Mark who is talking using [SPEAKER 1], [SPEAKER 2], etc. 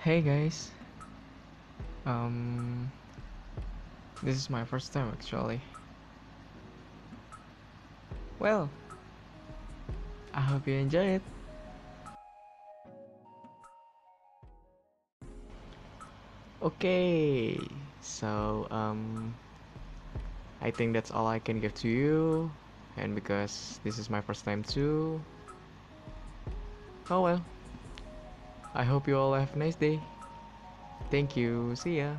[SPEAKER 1] Hey guys. Um this is my first time actually. Well, I hope you enjoy it. Okay, so um, I think that's all I can give to you, and because this is my first time too, oh well. I hope you all have a nice day. Thank you. See ya.